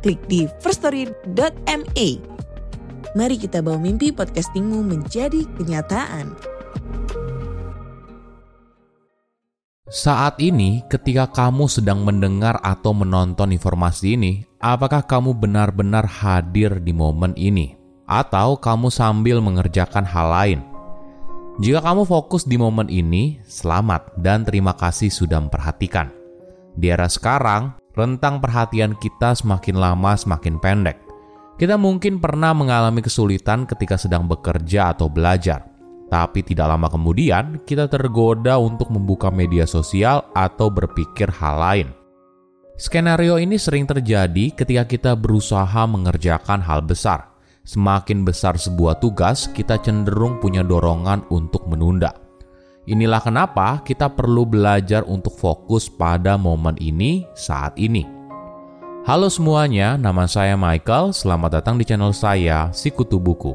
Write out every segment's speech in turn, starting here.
klik di firststory.me. Mari kita bawa mimpi podcastingmu menjadi kenyataan. Saat ini, ketika kamu sedang mendengar atau menonton informasi ini, apakah kamu benar-benar hadir di momen ini, atau kamu sambil mengerjakan hal lain? Jika kamu fokus di momen ini, selamat dan terima kasih sudah memperhatikan. Di era sekarang, rentang perhatian kita semakin lama semakin pendek. Kita mungkin pernah mengalami kesulitan ketika sedang bekerja atau belajar tapi tidak lama kemudian, kita tergoda untuk membuka media sosial atau berpikir hal lain. Skenario ini sering terjadi ketika kita berusaha mengerjakan hal besar. Semakin besar sebuah tugas, kita cenderung punya dorongan untuk menunda. Inilah kenapa kita perlu belajar untuk fokus pada momen ini saat ini. Halo semuanya, nama saya Michael. Selamat datang di channel saya, Sikutu Buku.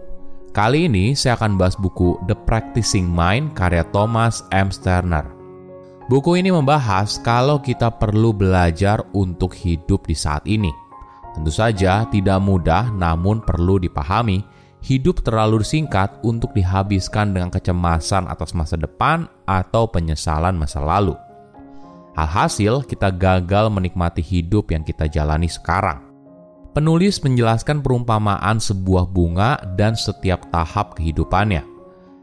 Kali ini saya akan bahas buku The Practicing Mind karya Thomas M. Sterner. Buku ini membahas kalau kita perlu belajar untuk hidup di saat ini. Tentu saja tidak mudah namun perlu dipahami, hidup terlalu singkat untuk dihabiskan dengan kecemasan atas masa depan atau penyesalan masa lalu. Alhasil, kita gagal menikmati hidup yang kita jalani sekarang. Penulis menjelaskan perumpamaan sebuah bunga dan setiap tahap kehidupannya.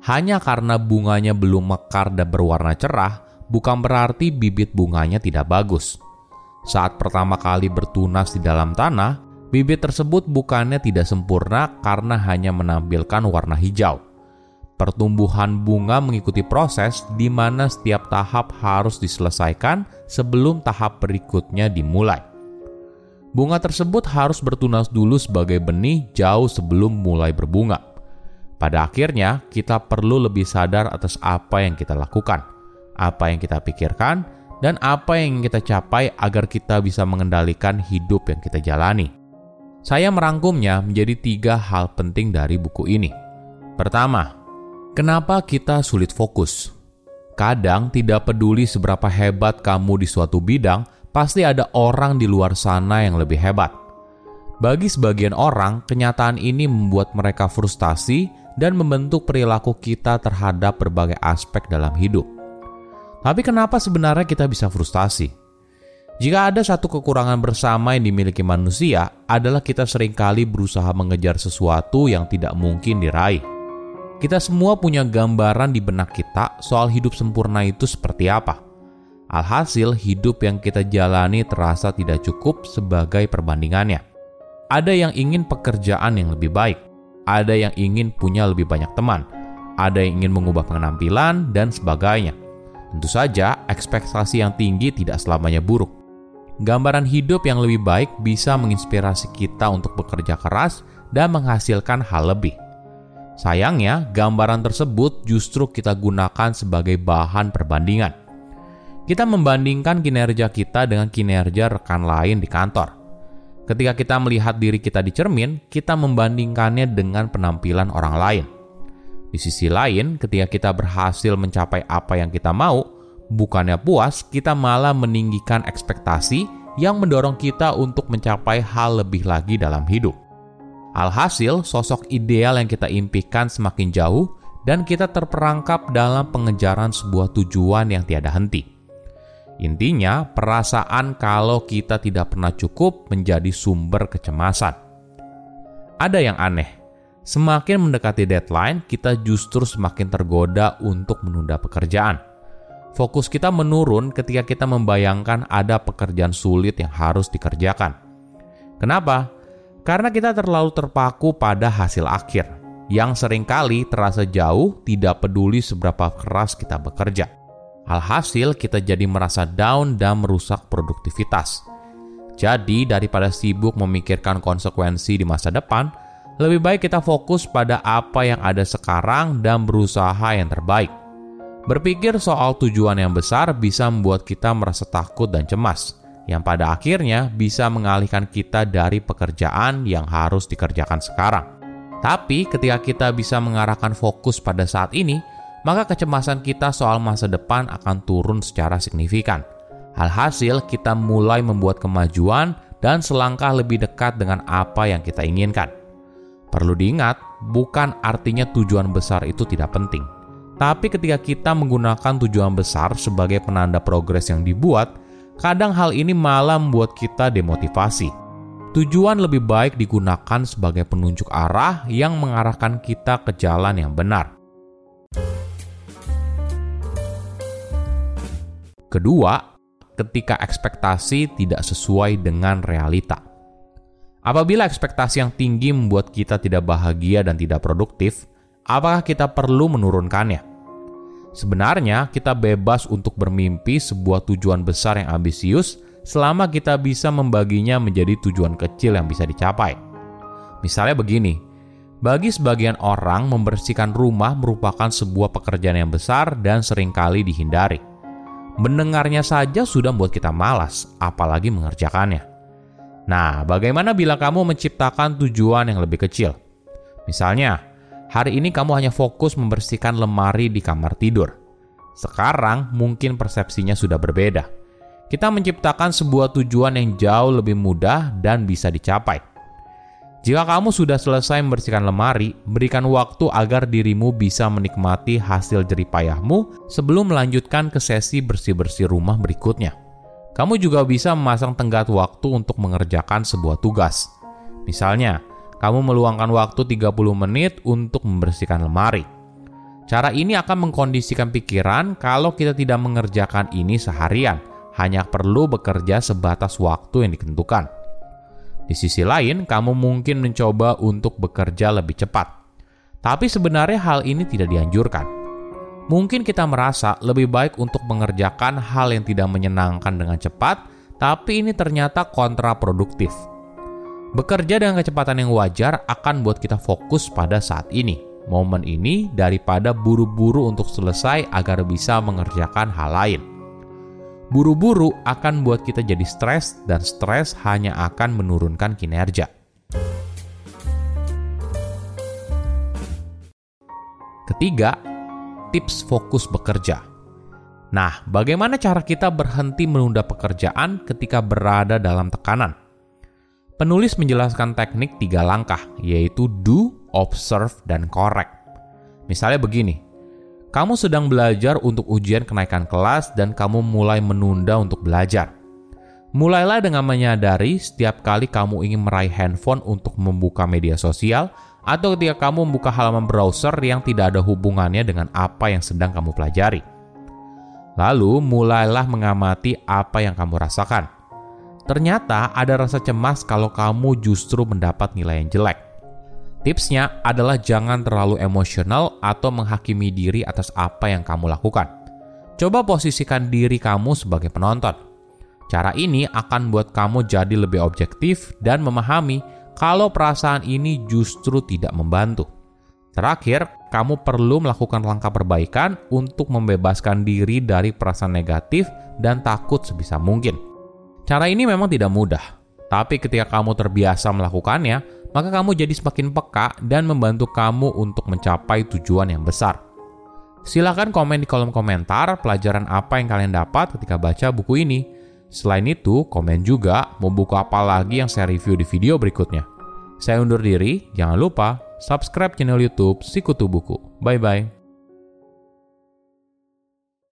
Hanya karena bunganya belum mekar dan berwarna cerah, bukan berarti bibit bunganya tidak bagus. Saat pertama kali bertunas di dalam tanah, bibit tersebut bukannya tidak sempurna karena hanya menampilkan warna hijau. Pertumbuhan bunga mengikuti proses di mana setiap tahap harus diselesaikan sebelum tahap berikutnya dimulai. Bunga tersebut harus bertunas dulu sebagai benih jauh sebelum mulai berbunga. Pada akhirnya, kita perlu lebih sadar atas apa yang kita lakukan, apa yang kita pikirkan, dan apa yang kita capai agar kita bisa mengendalikan hidup yang kita jalani. Saya merangkumnya menjadi tiga hal penting dari buku ini. Pertama, kenapa kita sulit fokus? Kadang tidak peduli seberapa hebat kamu di suatu bidang, pasti ada orang di luar sana yang lebih hebat. Bagi sebagian orang, kenyataan ini membuat mereka frustasi dan membentuk perilaku kita terhadap berbagai aspek dalam hidup. Tapi kenapa sebenarnya kita bisa frustasi? Jika ada satu kekurangan bersama yang dimiliki manusia, adalah kita sering kali berusaha mengejar sesuatu yang tidak mungkin diraih. Kita semua punya gambaran di benak kita soal hidup sempurna itu seperti apa Alhasil, hidup yang kita jalani terasa tidak cukup sebagai perbandingannya. Ada yang ingin pekerjaan yang lebih baik, ada yang ingin punya lebih banyak teman, ada yang ingin mengubah penampilan, dan sebagainya. Tentu saja, ekspektasi yang tinggi tidak selamanya buruk. Gambaran hidup yang lebih baik bisa menginspirasi kita untuk bekerja keras dan menghasilkan hal lebih. Sayangnya, gambaran tersebut justru kita gunakan sebagai bahan perbandingan kita membandingkan kinerja kita dengan kinerja rekan lain di kantor. Ketika kita melihat diri kita di cermin, kita membandingkannya dengan penampilan orang lain. Di sisi lain, ketika kita berhasil mencapai apa yang kita mau, bukannya puas, kita malah meninggikan ekspektasi yang mendorong kita untuk mencapai hal lebih lagi dalam hidup. Alhasil, sosok ideal yang kita impikan semakin jauh, dan kita terperangkap dalam pengejaran sebuah tujuan yang tiada henti. Intinya, perasaan kalau kita tidak pernah cukup menjadi sumber kecemasan. Ada yang aneh, semakin mendekati deadline, kita justru semakin tergoda untuk menunda pekerjaan. Fokus kita menurun ketika kita membayangkan ada pekerjaan sulit yang harus dikerjakan. Kenapa? Karena kita terlalu terpaku pada hasil akhir, yang sering kali terasa jauh tidak peduli seberapa keras kita bekerja. Alhasil, kita jadi merasa down dan merusak produktivitas. Jadi, daripada sibuk memikirkan konsekuensi di masa depan, lebih baik kita fokus pada apa yang ada sekarang dan berusaha yang terbaik. Berpikir soal tujuan yang besar bisa membuat kita merasa takut dan cemas, yang pada akhirnya bisa mengalihkan kita dari pekerjaan yang harus dikerjakan sekarang. Tapi, ketika kita bisa mengarahkan fokus pada saat ini, maka kecemasan kita soal masa depan akan turun secara signifikan. Alhasil, kita mulai membuat kemajuan dan selangkah lebih dekat dengan apa yang kita inginkan. Perlu diingat, bukan artinya tujuan besar itu tidak penting. Tapi ketika kita menggunakan tujuan besar sebagai penanda progres yang dibuat, kadang hal ini malah membuat kita demotivasi. Tujuan lebih baik digunakan sebagai penunjuk arah yang mengarahkan kita ke jalan yang benar. Kedua, ketika ekspektasi tidak sesuai dengan realita. Apabila ekspektasi yang tinggi membuat kita tidak bahagia dan tidak produktif, apakah kita perlu menurunkannya? Sebenarnya, kita bebas untuk bermimpi sebuah tujuan besar yang ambisius selama kita bisa membaginya menjadi tujuan kecil yang bisa dicapai. Misalnya begini, bagi sebagian orang membersihkan rumah merupakan sebuah pekerjaan yang besar dan sering kali dihindari. Mendengarnya saja sudah membuat kita malas, apalagi mengerjakannya. Nah, bagaimana bila kamu menciptakan tujuan yang lebih kecil? Misalnya, hari ini kamu hanya fokus membersihkan lemari di kamar tidur. Sekarang mungkin persepsinya sudah berbeda. Kita menciptakan sebuah tujuan yang jauh lebih mudah dan bisa dicapai. Jika kamu sudah selesai membersihkan lemari, berikan waktu agar dirimu bisa menikmati hasil jeripayahmu sebelum melanjutkan ke sesi bersih-bersih rumah berikutnya. Kamu juga bisa memasang tenggat waktu untuk mengerjakan sebuah tugas. Misalnya, kamu meluangkan waktu 30 menit untuk membersihkan lemari. Cara ini akan mengkondisikan pikiran kalau kita tidak mengerjakan ini seharian, hanya perlu bekerja sebatas waktu yang ditentukan. Di sisi lain, kamu mungkin mencoba untuk bekerja lebih cepat. Tapi sebenarnya hal ini tidak dianjurkan Mungkin kita merasa lebih baik untuk mengerjakan hal yang tidak menyenangkan dengan cepat, tapi ini ternyata kontraproduktif. Bekerja dengan kecepatan yang wajar akan buat kita fokus pada saat ini, momen ini, daripada buru-buru untuk selesai agar bisa mengerjakan hal lain. Buru-buru akan buat kita jadi stres, dan stres hanya akan menurunkan kinerja. Ketiga, tips fokus bekerja. Nah, bagaimana cara kita berhenti menunda pekerjaan ketika berada dalam tekanan? Penulis menjelaskan teknik tiga langkah, yaitu do, observe, dan correct. Misalnya begini, kamu sedang belajar untuk ujian kenaikan kelas dan kamu mulai menunda untuk belajar. Mulailah dengan menyadari setiap kali kamu ingin meraih handphone untuk membuka media sosial, atau ketika kamu membuka halaman browser yang tidak ada hubungannya dengan apa yang sedang kamu pelajari. Lalu mulailah mengamati apa yang kamu rasakan. Ternyata ada rasa cemas kalau kamu justru mendapat nilai yang jelek. Tipsnya adalah jangan terlalu emosional atau menghakimi diri atas apa yang kamu lakukan. Coba posisikan diri kamu sebagai penonton. Cara ini akan buat kamu jadi lebih objektif dan memahami kalau perasaan ini justru tidak membantu. Terakhir, kamu perlu melakukan langkah perbaikan untuk membebaskan diri dari perasaan negatif dan takut sebisa mungkin. Cara ini memang tidak mudah, tapi ketika kamu terbiasa melakukannya, maka kamu jadi semakin peka dan membantu kamu untuk mencapai tujuan yang besar. Silahkan komen di kolom komentar pelajaran apa yang kalian dapat ketika baca buku ini. Selain itu, komen juga mau buku apa lagi yang saya review di video berikutnya. Saya undur diri, jangan lupa subscribe channel YouTube Sikutu Buku. Bye bye.